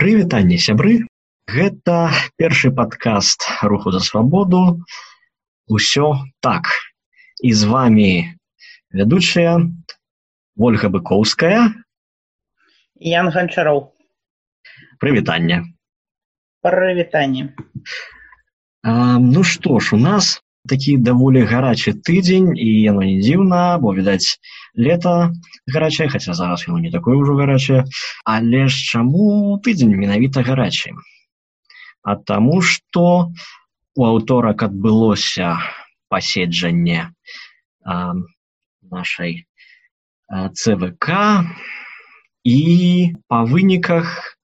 Прывітанне сябры. Гэта першы падкаст руху за свабоду. Усё так. І з вами вядучая ольга быкоўская. Ян ганчароў прывітанне. Прывітанне. Ну што ж у нас такі даволі гарачы тыдзень і яно не дзіўна бо відаць лета гарачае хаця зараз яно не такое ўжо гарачае але ж чаму тыдзень менавіта гарачы? А таму што у аўторак адбылося паседжанне нашай цвк і па выніках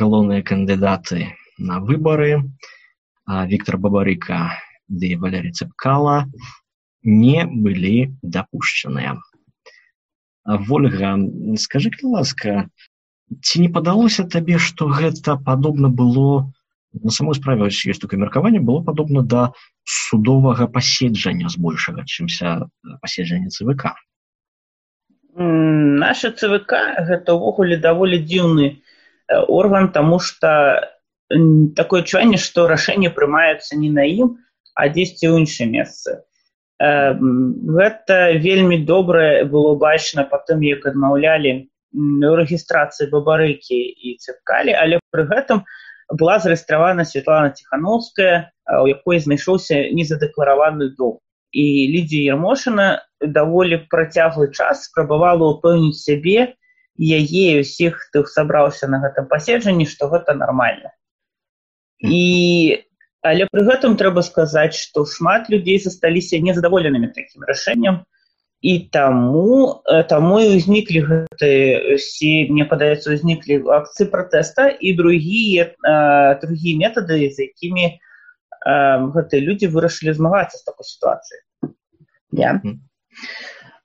галоўныя кандыдаты на выбары Віктор бабарыка ды валерий цепкала не былі дапушчаныя ольга скажи ласка ці не падалося табе что гэта падобна было на самой справе ёсць такое меркаванне было падобна да судовага паседжання збольшага чымся паседжання цвк? Наша цвк гэта ўвогуле даволі дзіўны орган тому что такое адчуванне што рашэнне прымаецца не на ім а дзесьці ў іншае месцы гэта вельмі добрае было бачна па тым як адмаўлялі рэгістрацыі бабарыкі і цепкалі але пры гэтым была зарэгістравана светлана ціхановская у якой знайшоўся незадэклараваны дом. І лідзі ермошына даволі працяглы час спрабавала ўпэўніць сябе яе ўсіх хто сабраўся на гэтым паседжанні што гэта нармальна. І але пры гэтым трэба сказаць што шмат людзей засталіся незадаволенымі такім рашэннем. І таму э, таму і ўзніклі гэтысе мне падаецца ўзніклі акцыі пратэста і другія другія метады з якімі гэтыя людзі вырашылі змагацца з такой сітуацыі yeah.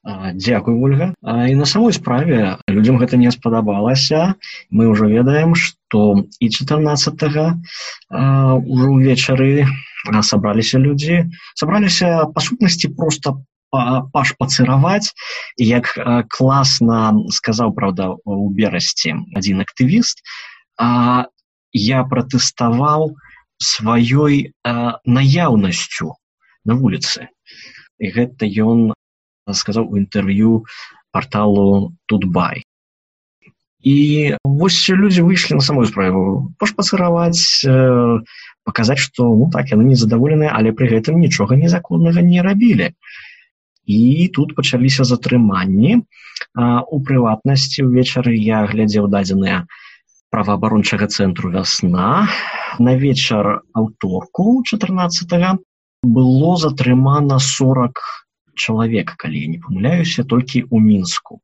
Дзякуй ольга. І на самой справе людзям гэта не спадабалася. Мы ўжо ведаем што і 14 ўжо ўвечары сабраліся людзі. Сабраліся па сутнасці просто пашпацыраваць як класна сказаў праўда у берасці адзін актывіст. А я пратэставаў сваёй наяўнасцю на вуліцы. І гэта ён сказаў у інтэрв'ю порталу тутбай. І вось людзі выйшлі на самую справу. Пашпацыраваць э, паказаць што ну так яны незадаволеныя але пры гэтым нічога незаконнага не рабілі і тут пачаліся затрыманні. У прыватнасці ўвечары я глядзеў дадзеныя праваабарончага цэнтру вясна на вечар аўторку 14 было затрымана 40 чалавек калі я не памыляюся толькі ў мінску.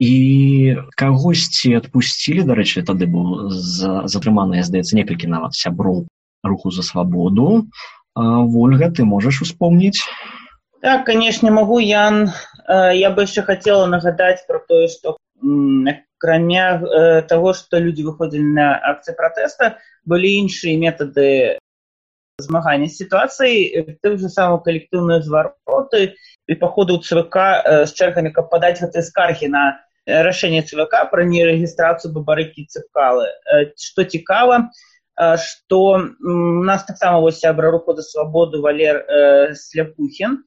І кагосьці адпусцілі дарэчы тады быў затрыманая здаецца некалькі нават сяброў руху за свабоду. Ольга ты можаш успомніць? Так канешне магу ян. Я бы яшчэ хацела нагадаць про тое што акрамя таго што людзі выходзілі на акцыі пратэста былі іншыя метады змагання сітуацыі тым же самым калектыўныя звароты і паходу цвк з чэргамі каб падаць гэтыя скаргі на рашэнне цвк пра нерэгістрацыю бабарыкі цыпкалы што цікава што нас таксама вось сябра руху за свабоду валер сляпухін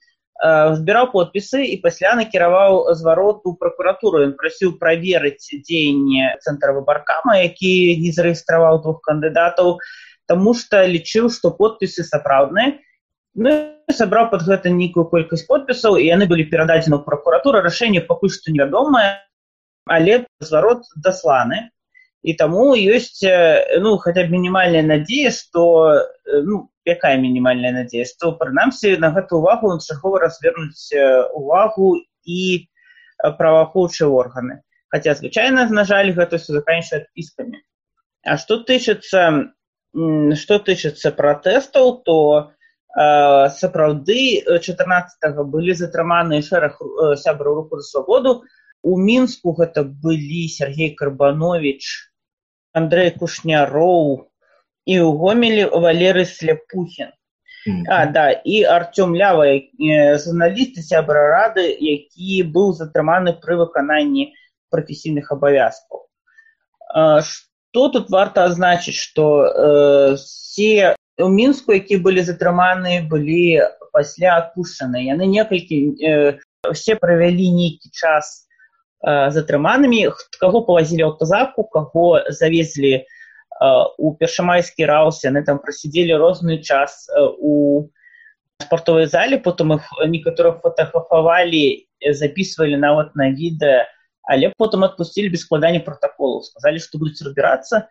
збіраў подпісы і пасля накіраваў зварот у пракуратуру ён прасіў праверыць дзеянне цэнтра выбаркама які не зарэгістраваў двух кандыдатаў таму што лічыў што подпісы сапраўдныя ну, сабраў под гэта нейкую колькасць подпісаў і яны былі перададзены ў пракуратура рашэнне пакуль што невядомае але зварот дасланы і таму ёсць ну хаця б мінімальная надзея што ну якая мінімальная надзея што прынамсі на гэту увагу чаргова развернуць увагу і праваахоўчыя органы. Хаця звычайна на жаль гэта все заканчивае адпіскамі а што тычыцца што тычыцца пратэстаў то э, сапраўды 14 былі затрыманыя шэраг сябраў руху за свабоду. У мінску гэта былі сергей карбанович андрей кушняроў і ў гомелі валеры сляпухін. Mm -hmm. а да і артём лява журналісты сябра рады які быў затрыманы пры выкананні прафесійных абавязкаў што тут варта азначыць што э, все у мінску які былі затрыманы былі пасля адпушчаны яны некалькі э, все правялі нейкі час э, затрыманымі каго павазілі аўтазаку каго завезлі э, у першамайскі раус яны там прасядзелі розны час э, у спартовай зале потым іх некаторых фотаграфавалі записывалі нават на відэа але потым адпусцілі без складання протаколу сказалі што будуць разбірацца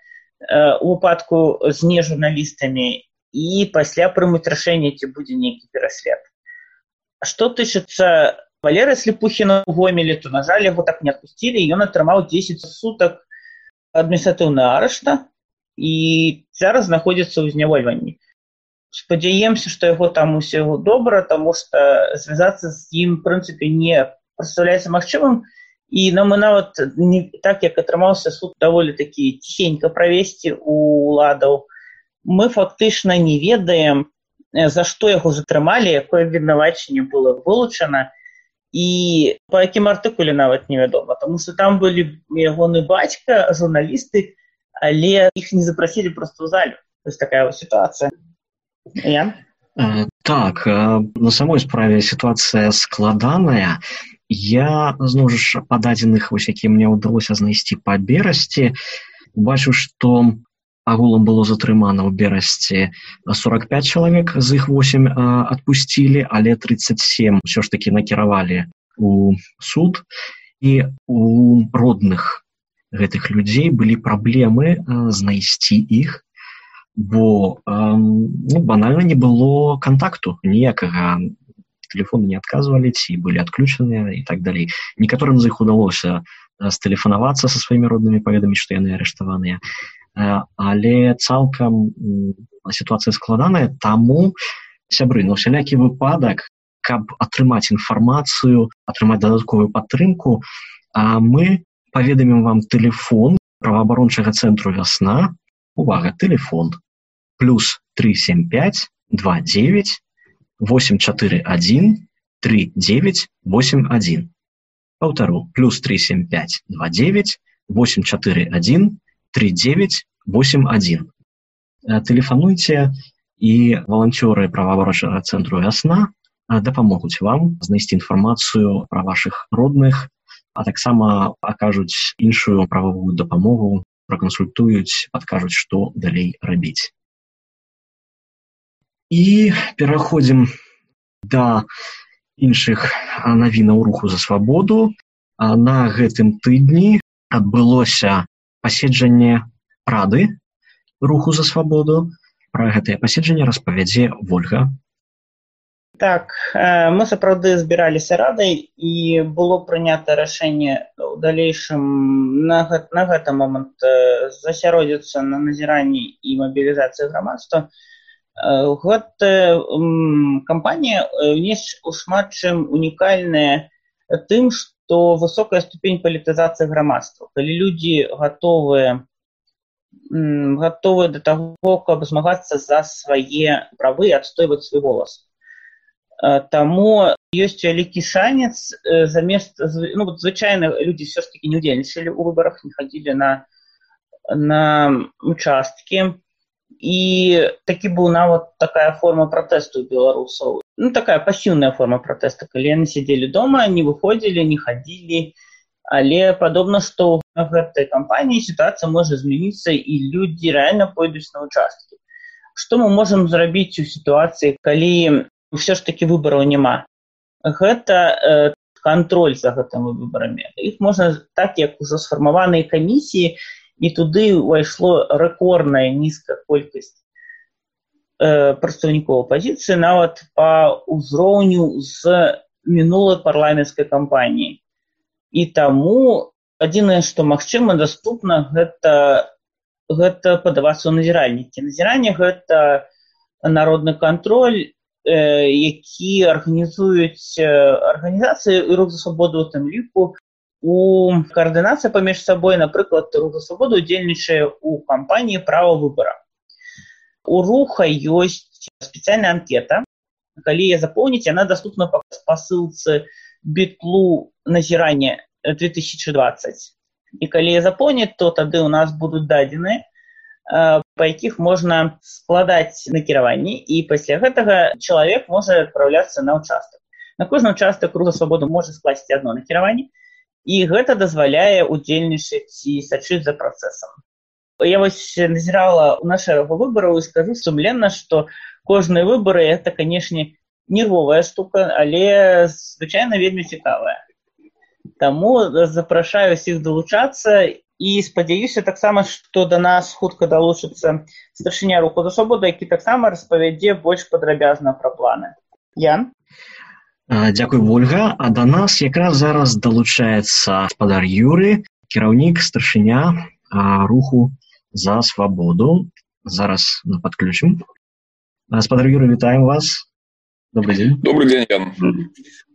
у выпадку з не журналістамі і пасля прымуць рашэнне ці будзе нейкі пераслед што тычыцца валеры слепухіна гомелі то на жаль яго так не адпусцілі ён атрымаў 10 сутак адміністратыўна арышта і зараз знаходзіцца ў знявольванні спадзяемся што яго там усяго добра таму што звязацца з ім прынцыпе не прадстаўляецца магчымым і нам мы нават не так як атрымаўся суд даволі такі ціхенька правесці у ладаў мы фактычна не ведаем за што яго затрымалі якое абвінавачанне было вылучана. І па якім артыкуле нават невядома тому что там былі ягоны бацька журналісты але іх не запрасілі просто ў залю есть такая вот сітуацыя. Я? Так на самой справе сітуацыя складаная я зноў ж па дадзеных вось які мне ўдалося знайсці па берасці бачу што агулам было затрымана ў берасці 45 чалавек з іх 8 адпусцілі але 37 ўсё ж таки накіравалі у суд. І у родных гэтых людзей былі праблемы знайсці іх бо ну, банальна не было контакту ніякага телефон не адказвалі ці былі адключаныя і так далей некаторым з іх удалося стэлефанавацца са сваімі роднымі паведаміць што яны арыштаваныя але цалкам сітуацыя складаная таму сябры но сялякі выпадак каб атрымаць інфармацыю атрымаць дадатковую падтрымку а мы паведамім вам телефон праваабарончага цэнтру вясна увага телефон. Плюс 375 29 841 39 81 паўтару плюс 375 29 841 3981 тэлефануйце і валанцёры праваабарачага цэнтру вясна дапамогуць вам знайсці інфармацыю пра вашых родных а таксама акажуць іншую правовую дапамогу пракансультуюць адкажуць што далей рабіць і пераходзім да іншых навінаў руху за свабоду. На гэтым тыдні адбылося паседжанне рады руху за свабоду. Пра гэтае паседжанне распавядзе ольга так мы сапраўды збіраліся радай і было прынята рашэнне у далейшым на, на гэты момант э, засяродзіцца на назіранні і мабілізацыі грамадства гэта кампанія не у шмат чым унікальная тым што то высокая ступень палітызацыі грамадства калі людзі гатовыя гатовыя да таго каб змагацца за свае правы адстойваць свой голас. Таму ёсць вялікі шанец замест ну, звычайна людзі все ж таки не удзельнічалі ў выбарах не хадзілі на на участкі і такі быў нават такая форма пратэсту беларусаў ну такая пасіўная форма пратэста калі яны сядзелі дома не выходзілі не хадзілі але падобна што на гэтай кампаніі сітуацыя можа змяніцца і людзі рэальна пойдуць на участкі што мы можам зрабіць у сітуацыі калі ўсё ж такі выбараў няма гэта э, кантроль за гэтымі выбарамі. Іх можна так як ужо сфармаваныя камісіі і туды ўвайшло рэкордная нізкая колькасць э, прадстаўнікоў апазіцыі нават па ўзроўню з мінулай парламенцкай кампаніі і таму адзінае што магчыма даступна гэта гэта падавацца ў назіральнікі назіранне гэта народны кантроль э, які арганізуюць арганізацыі і рух за свабоду у тым ліку у каардынацыя паміж сабой напрыклад рух за свабоду удзельнічае ў кампаніі права выбара у руха ёсць спецыяльная анкета. Калі я запомніць яна доступна па спасылцы бітлу назірання 2020 і калі запоніць то тады у нас будуць дадзены па якіх можна складаць накіраванні і пасля гэтага чалавек можа адпраўляцца на ўчастак на кожны участак круга свабоду можа скласці одно накіраванне і гэта дазваляе удзельнічаць і сачыць за працэсам. Я вось назірала у на шэрагу выбараў і скажу сумленна што кожныя выбары это канешне нервовая штука але звычайна вельмі цікавая. Таму запрашаю усіх далучацца і спадзяюся таксама што да нас хутка далучыцца старшыня руху за свабоду які таксама распавядзе больш падрабязна пра планы. Ян дзякуй ольга. А да нас якраз зараз далучаецца спадар юры кіраўнік старшыня руху за свабоду зараз на падключым спадар юры вітаем вас. Добрый день. Добрый день ян.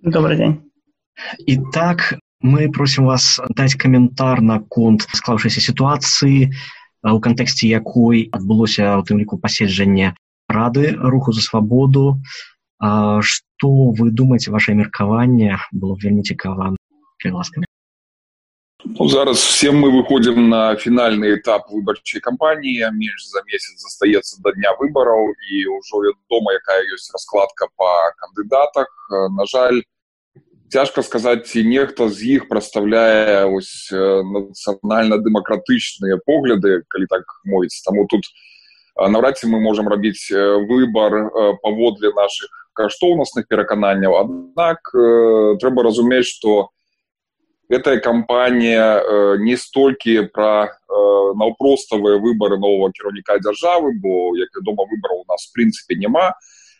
добрый день. Итак, мы просім вас даць каментар наконт склаўшайся сітуацыі у кантэксце якой адбылося у тым ліку паседжанне рады руху за свабоду что вы думаете ваше меркаванне было вельмі цікава ласкамі ну, зараз все мы выходим на фінальны этап выбарчай кампаніі менш за месяц застаецца да дня выбараў і ўжо вядома якая ёсць раскладка по кандыдатах на жаль цяжка сказаць ці нехта з іх прадстаўляе ось нацыянальна-дэмакратычныя погляды калі так мовіць таму тут наўрад ці мы можемм рабіць выбар паводле наших каштоўнасных перакананняў. Аднак трэба разумець что гэтая кампанія не столькі пра наўпроставыя выбары нового кіраўніка дзяржавы бо як вядома выбараў у нас в прынцыпе няма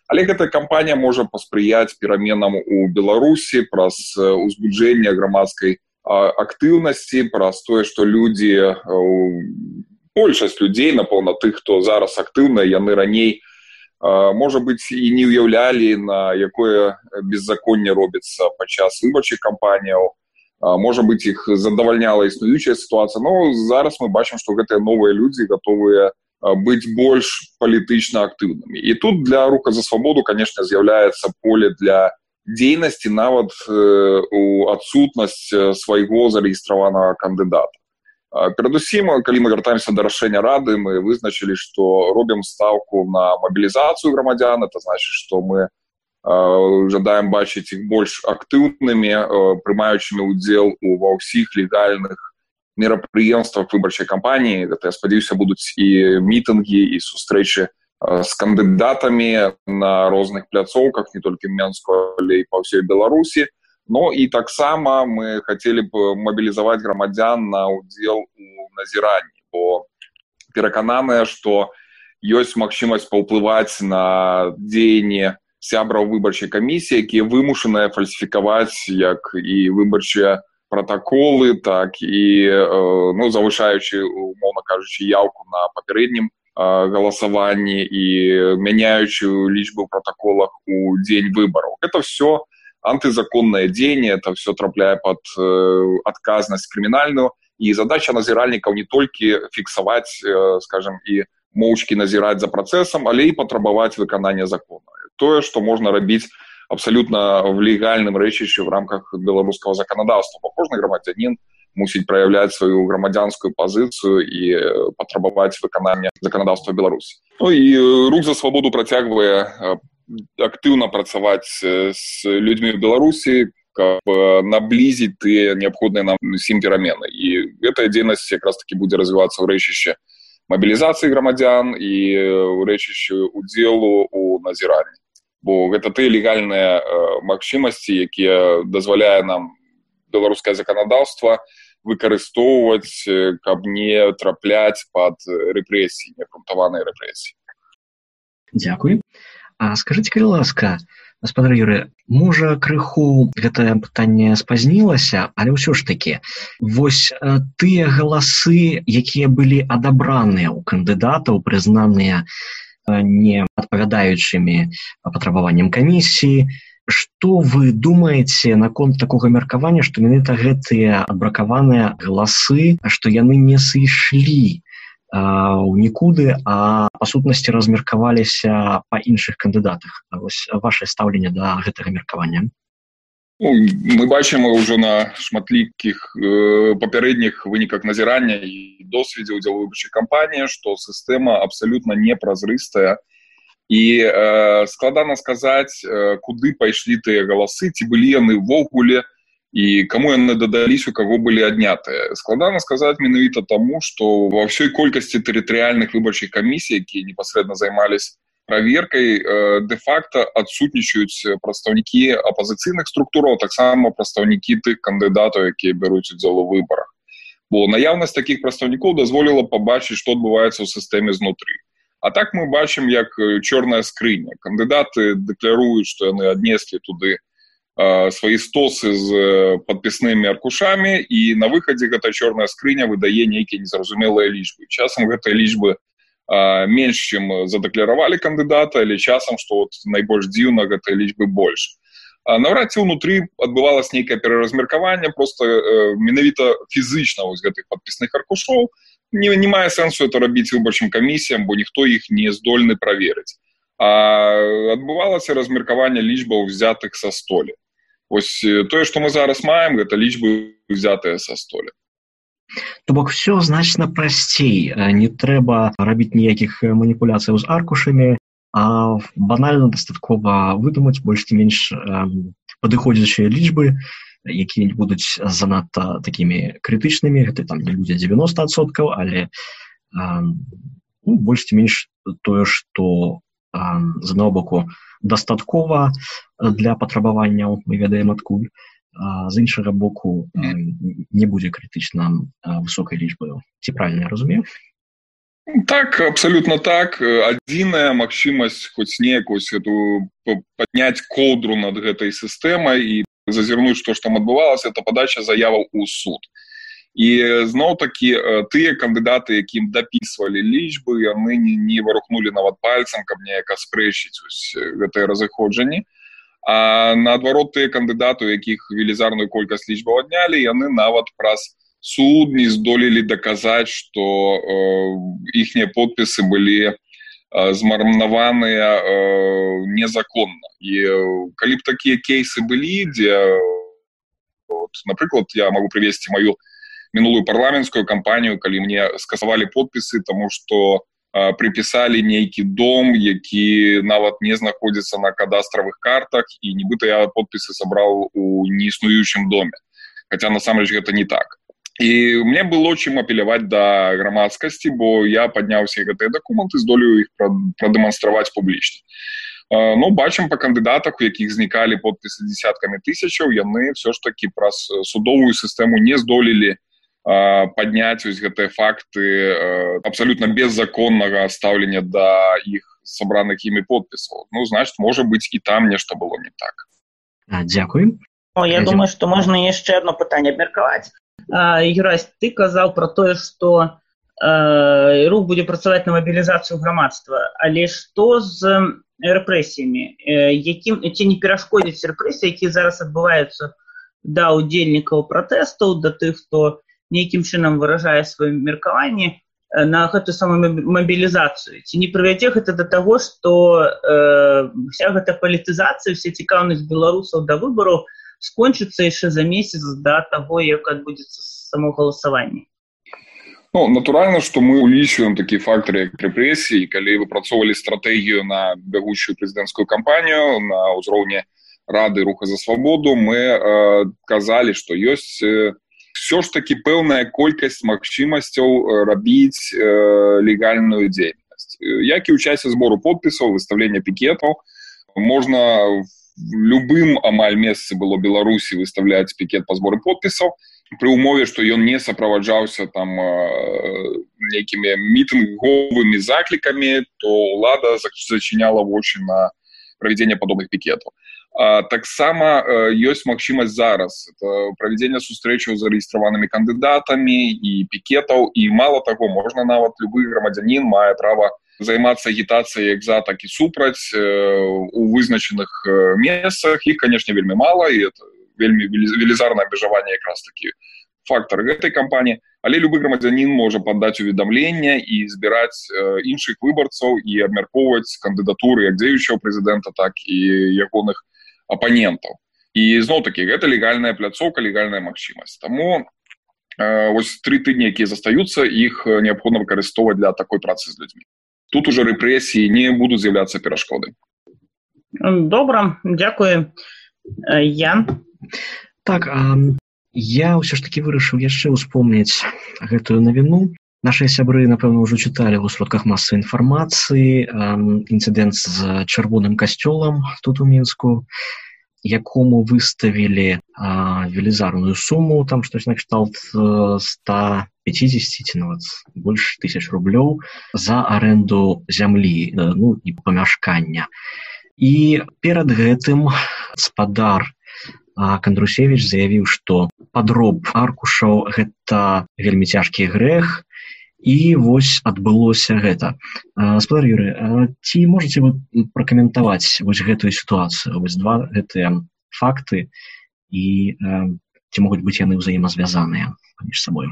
але гэтая кампанія можа паспрыяць пераменам у беларусі праз узбуджэнне грамадскай актыўнасці праз тое што людзі большасць людзей напэўна тых хто зараз актыўна яны раней можа быць і не ўяўлялі на якое беззаконне робіцца падчас выбарчых кампаніяў можа быць іх задавальняла існуючая сітуацыя но зараз мы бачым што гэтыя новыя людзі гатовыя быць больш палітычна актыўнымі. І тут для рука за свабоду конечно з'яўляецца поле для дзейнасці нават у адсутнасць свайго зарэгістраванага кандыдата перадусім калі мы вяртаемся да рашэння рады мы вызначылі што робім стаўку на мабілізацыю грамадзян это значит что мы жадаем бачыць іх больш актыўнымі прымаючымі удзел у ва ўсіх легальных мерапрыемствах выбарчай кампаніі гэта я спадзяюся будуць і мітынгі і сустрэчы з кандыдатамі на розных пляцоўках не толькі мянску але па ўсёй беларусі но і таксама мы хацелі б мабілізаваць грамадзян на удзел у назіранні бо перакананыя што ёсць магчымасць паўплываць на дзеянне сябраў выбарчай камісіі якія вымушаныя фальсіфікаваць як і выбарчыя протоколы так і ну завышаючы умоўно кажучы яўку на папярэднім галасаванні і мяняючую лічбу протоколах у дзень выбараў это все антызаконное дзеянне это все трапляе под адказнасць крымінальную і задача назіральнікаў не толькі фіксаваць скажем і моўчкі назіраць за працэсам але і патрабаваць выканання закона. Тое что можна рабіць абсолютно в легальным рэчышчу в рамках беларускага законодаўства бо кожны грамадзянин мусіць проявляць сваю грамадзянскую пазіцыю і патрабаваць выканання законодаўства беларусі ну, і рух за свабоду працягвае актыўна працаваць с людьми в беларусі каб наблізіць ты неабходныя нам усім перамены. І гэтая дзейнасць якраз таки будзе развівацца ў рэчышча мабілізацыі грамадзян і рэчышчу удзелу у назіранні. Бо гэта ты легальныя магчымасці якія дазваляе нам беларускае заканадаўства выкарыстоўваць каб не трапляць под рэпрэсіі неапрунтаванай рэпрэсіі. Дякуй А скажитеце калі ласка гаспадар юры можа крыху гэтае пытанне спазнілася але ўсё ж таки? Вось тыя галасы якія былі адабраныя ў кандыдатаў прызнаныя не адпавядаючымі патрабаваннем камісіі что вы думаеце наконт такога меркавання што менавіта гэтыя адбракаваныя галасы што яны не сышлі у нікуды а па сутнасці размеркаваліся па іншых кандыдатах. Вось ваше стаўленне да гэтага меркавання. Ну, мы бачым ўжо на шматлікіх э, папярэдніх выніках назірання і досведзе ўдзел выбарчай кампаніі, што сістэма абсалютна непразрыстая. І э, складана сказаць, э, куды пайшлі тыя галасы, ці былі яны ўвогуле і каму яны дадались, у каго былі аднятыя. Складана сказаць менавіта таму, што ва ўсёй колькасці тэрытарыяльных выбарчых камісій, якія непасрэдна займаліся праверкай э, де-факто адсутнічаюць прадстаўнікі апазіцыйных структураў таксама прадстаўнікі тых кандыдатаў якія бяруць удзел у выбарах бо наяўнасць таких прадстаўнікоў дазволіла пабачыць што адбываецца ў сістэме знутры а так мы бачым як чорная скрыня. Кандыдаты дэкляруюць што яны аднеслі туды э, свае стосы з падпіснымі аркушамі і на выхадзе гэта чорная скрыня выдае нейкія незразумелыя лічбы часам гэтыя лічбы не менш чым задэкляравалі кандыдата или часам что вот найбольш дзіўна гэтай лічбы больш наўрад ці ўнутры адбывалось нейкае пераразмеркаванне просто э, менавіта фізычна вось гэтых подпісных аркушоў не, не мае сэнсу это рабіць выбарчым камісіям бо ніхто іх не здольны праверыць адбывалася размеркаванне лічбаў взятых са столі ось тое что мы зараз маем гэта лічбы взятыя са столі То бок все значна прасцей. Не трэба рабіць ніякіх маніпуляцыяў з аркушамі а банальна дастаткова выдумаць больш ці менш падыходзячыя лічбы якія будуць занадта такімі крытычнымі. Гэта там не людзі 90соткаў але ну, больш ці менш тое што з аднаго боку дастаткова для патрабаванняў мы ведаем адкуль. З іншага боку не будзе крытычна высокай лічбаю ці правильно разумею? Так абсолютно так. Адзіная магчымасць хоць некусь эту подняць коўдру над гэтай сістэмай і зазірнуць што ж там адбывалася это падача заяваў у суд і зноў такі тыя кандыдаты якім дапісвалі лічбы яны не, не варухнули нават пальцам каб неяк аспрэчыць гэтыя разыходжанні А наадварот тыя кандыдаты, якіх велізарную колькасць лічбаў аднялі, яны нават праз суд не здолелі даказаць, што э, іхнія подпісы былі э, змарнаваныя э, незаконна. І э, калі б такія кейсы былі, дзе вот, напрыклад, я магу прывесці маю мінулую парламенцкую кампанію, калі мне скасавалі подпісы, таму што, прыпісалі нейкі дом які нават не знаходзіцца на кадастравых картах і нібыта я подпісы сабраў у неіснуючым доме. Хотя насамрэч гэта не так. І мне было чым апеляваць да грамадскасці бо я падняўся гэтыя дакументы здолею іх прадэманстраваць публічна Ну бачым па кандыдатах, у якіх знікалі подпісы десяткамі тысячаў, яны ўсё ж такі праз судовую сістэму не здолелі падняць вось гэтыя факты абсалютна беззаконнага стаўлення да іх сабраных імі подпісаў ну значит можа быць і там нешта было не так. Дзякуй О, я Дякую. думаю что можна яшчэ одно пытанне абмеркаваць юрась ты казаў про тое что рух будзе працаваць на мабілізацыю грамадства але што з рэпрэсіямі якім ці не перашкодзіць рэпрэсіі які зараз адбываюцца да удзельнікаў пратэстаў да тых хто нейкім чынам выражае сваё меркаванне э, на гэтую самую мабілізацыю ці не прывядзе гэта да таго што э, вся гэта палітызацыя вся цікаўнасць беларусаў да выбараў скончыцца яшчэ за месяц да таго як адбудзецца само галасаванне Ну, натуральна што мы улічваем такі фактары як рэпрэсіі. Калі выпрацоўвалі стратэгію на бягучую прэзідэнцкую кампанію на ўзроўні рады руха за свабоду мы э, казалі што ёсць э, все ж таки пэўная колькасць магчымасцяў э, рабіць э, легальную дзейнасць. Як і ў часе збору подпісаў выставлення пікетаў можна любым амаль месцы было беларусі выставляць пікет па зборы подпісаў пры умове што ён не суправаджаўся там э, нейкімі мітынговымі заклікамі то лада зачыняла вочы на правядзенне падобных пікетаў таксама ёсць магчымасць зараз. Правядзення сустрэчаў з зарэгістраванымі кандыдатамі і пікетаў і мало таго можна нават любы грамадзянін мае права займацца агітацыяй як за так і супраць у вызначаных месцах. Іх канешне вельмі мала і это вельмі велізарнае абмежаванне якраз такі фактор гэтай кампаніі. Але любы грамадзянін можа падаць уведамлення і збіраць іншых выбарцаў і абмяркоўваць кандыдатуры як дзеючого прэзідэнта так і ягоных апанентаў і зноў такі гэта легальная пляцоўка легальная магчымасць таму вось тры тыдні якія застаюцца іх неабходна выкарыстоўваць для такой працы з людзьмі тут уже рэпрэсіі не будуць з'яўляцца перашкоды добра дзякую я так я ўсё ж таки вырашыў яшчэ ўспомніць гэтую навіну наши сябры напэўна ўжо чыталі ў сродках масы інфармацыі інцыдэнт з чырвоным касцёлам тут у мінску якому выставілі велізарную суму там штось накшталт 150 ці нават больш тысяч рублёў за аренду зямлі ну і памяшкання. І перад гэтым спадар кандрусевич заявіў што падроб аркушаў гэта вельмі цяжкі грэх і вось адбылося гэта. Спадар юры ці можете вы пракаментаваць вось гэтую сітуацыю? Вось два гэтыя факты і ці могуць быць яны ўзаемазвязаныя паміж сабою?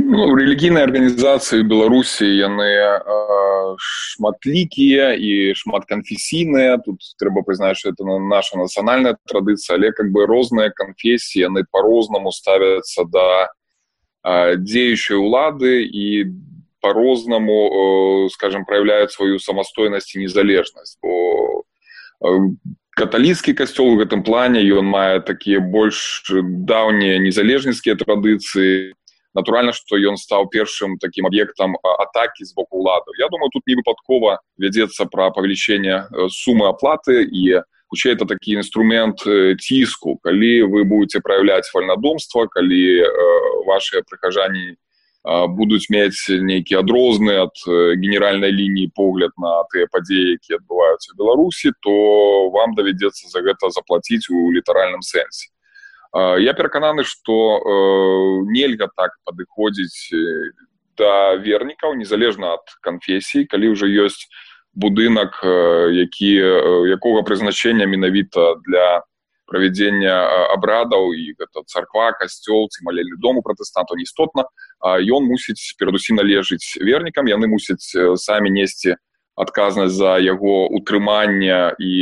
Ну, рэлігійныя арганізацыі беларусі яны шматлікія і шматканфесійныя. Тут трэба прызнаць что это наша нацыянальная традыцыя але как бы розныя канфесіі яны по-рознаму ставяцца да дзеючай улады і по-рознаму скажем проявляют сваю самастойнасць і незалежнасць бо каталіцкі касцёл у гэтым плане ён мае такія больш даўнія незалежніцкія традыцыі натуральна што ён стаў першым таким аб'ектам атакі з боку улады я думаю тут не выпадкова вядзецца пра павелічэнне сумы аплаты і у хутчэй это такі інструмент ціску калі вы будете проявляць вальнадумства калі э, ваши прыхажані э, будуць мець нейкі адрозны ад генеральнай лініі погляд на тыя падзеі якія адбываюцца беларусі то вам давядзецца за гэта заплаціць у літаральным сэнсе э, я перакананы что э, нельга так падыходзіць да вернікаў незалежна ад канфесій калі ўжо ёсць будынак які якога прызначэння менавіта для правядзення абрадаў і гэта царква касцёл ці малелі дому пратэстанту істотна ён мусіць перадусім належыць вернікам яны мусяць самі несці адказнасць за яго утрымання і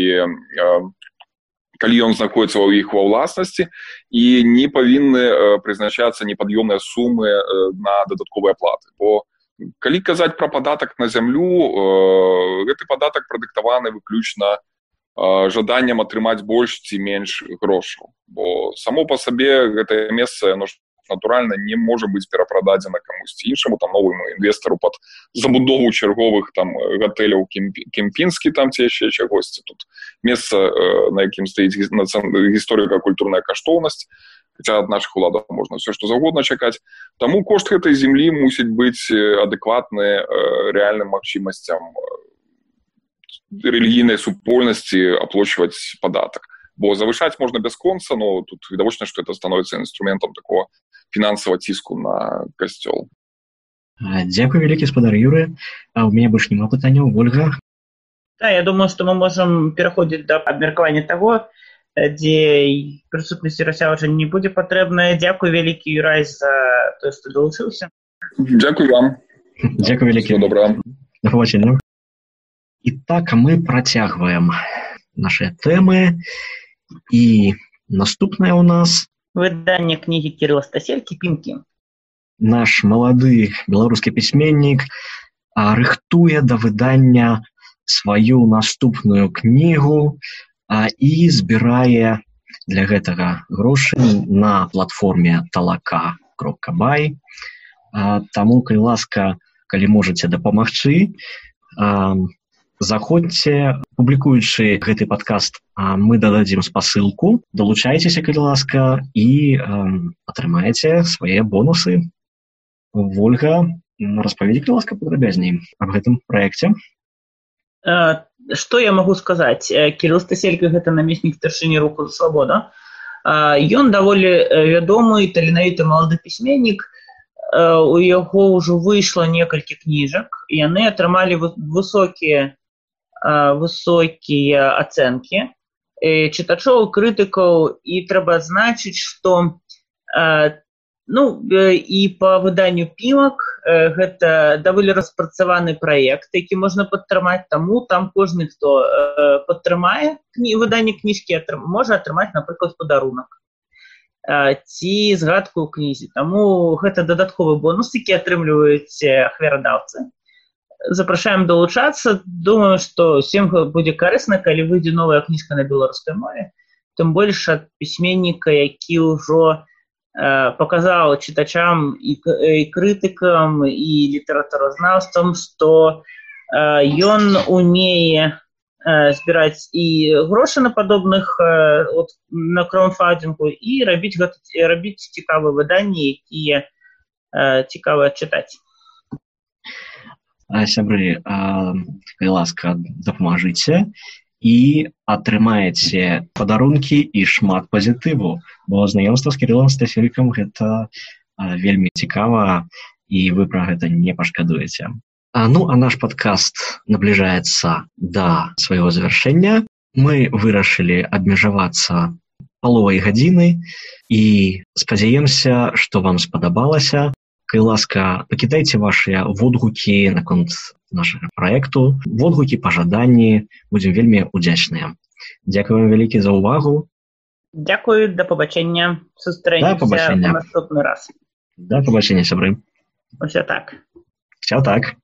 калі ён знаходіцца ў іх ва ўласнасці і не павінны прызначацца непад'ёмныя сумы на дадатковыя платы бо калі казаць пра падатак на зямлю э, гэты падатак прадыктаваны выключна э, жаданнем атрымаць больш ці менш грошаў. Бо само па сабе гэтае месца яно натуральна не можа быць перапрададзена камусьці іншаму там новому інвестару под забудову чарговых там гатэляў кемпінскі там ці яшчэ чагосьці. Тут месца э, на якім стаіць гісторыка культурная каштоўнасць хотя ад наших уладаў можна все что заўгодна чакаць таму кошт гэтай землі мусіць быць адэкватны э, реальным магчымасцям э, рэлігійнай супольнасці аплочваць падатак бо завышаць можна бясконца но тут відавочна что это становіцца інструментам такого фінансава ціску на касцёл дзякую вялікі спадар юры а у меня больш няма пытанняў ольга? Да я думаю что мы можем пераходзіць да абмеркавання того дзе прысутнасці рася ўжо не будзе патрэбная дзякуй вялікі юрай за то што далучыўся дзякуй вам. Дзякуй вялікі добра і так мы працягваем наши тэмы і наступная у нас выданне кнігі кирилла стаселькі пінкі наш малады беларускі пісьменнік рыхтуе да выдання сваю наступную кнігу а, і збірае для гэтага грошы на платформе талака кропка бай таму калі ласка калі можаце дапамагчы заходзьце публікуючы гэты падкаст мы дададзім спасылку. Далучайцеся калі ласка і атрымаеце свае бонусы. Ольга распаведзі ласка падрабязней аб гэтым праекце что я могу сказаць э, кирилл стаселька гэта намеснік старшыні руку за свабода ён даволі э, вядомы таленавіты малады пісьменнік э, у яго ўжо выйшла некалькі кніжак яны атрымалі высокія высокія ацэнкі чытачоў крытыкаў і трэба адзначыць што Ну і па выданню пімак гэта даволі распрацаваны праект, які можна падтрымаць таму там кожны хто падтрымае кні выданне кніжкі можа атрымаць напрыклад падарунак ці згадку ў кнізе. Таму гэта дадатковы бонус які атрымліваюць ахверадаўцы запрашаем далучацца. Думаю што всем будзе карысна калі выйдзе новая кніжка на беларускай мове. Тым больш ад пісьменніка які ўжо показаў чытачам і, і крытыкам і літаратуразнаўствам што ён умее збіраць і грошы на падобных от, на кроунфадзінгу і рабіць гэта рабіць цікавыя выданні якія цікава чытаць сябры калі ласка дапамажыце і атрымаеце падарункі і шмат пазітыву бо знаёмства з кірылам стафелькам гэта вельмі цікава і вы пра гэта не пашкадуеце. А ну а наш подкаст набліжаецца да свайго завяршэння. Мы вырашылі абмежавацца паловай гадзіны і спадзяемся што вам спадабалася. Калі ласка пакідайце вашыя водгукі наконт нашага проекту. Водгукі пажаданні будзем вельмі удзячныя. Дзякуем вялікі за ўвагу. Дзякую да пабачэння. Сустрэння наступны раз. Да пабачэння сябры. Ўсё так. Все так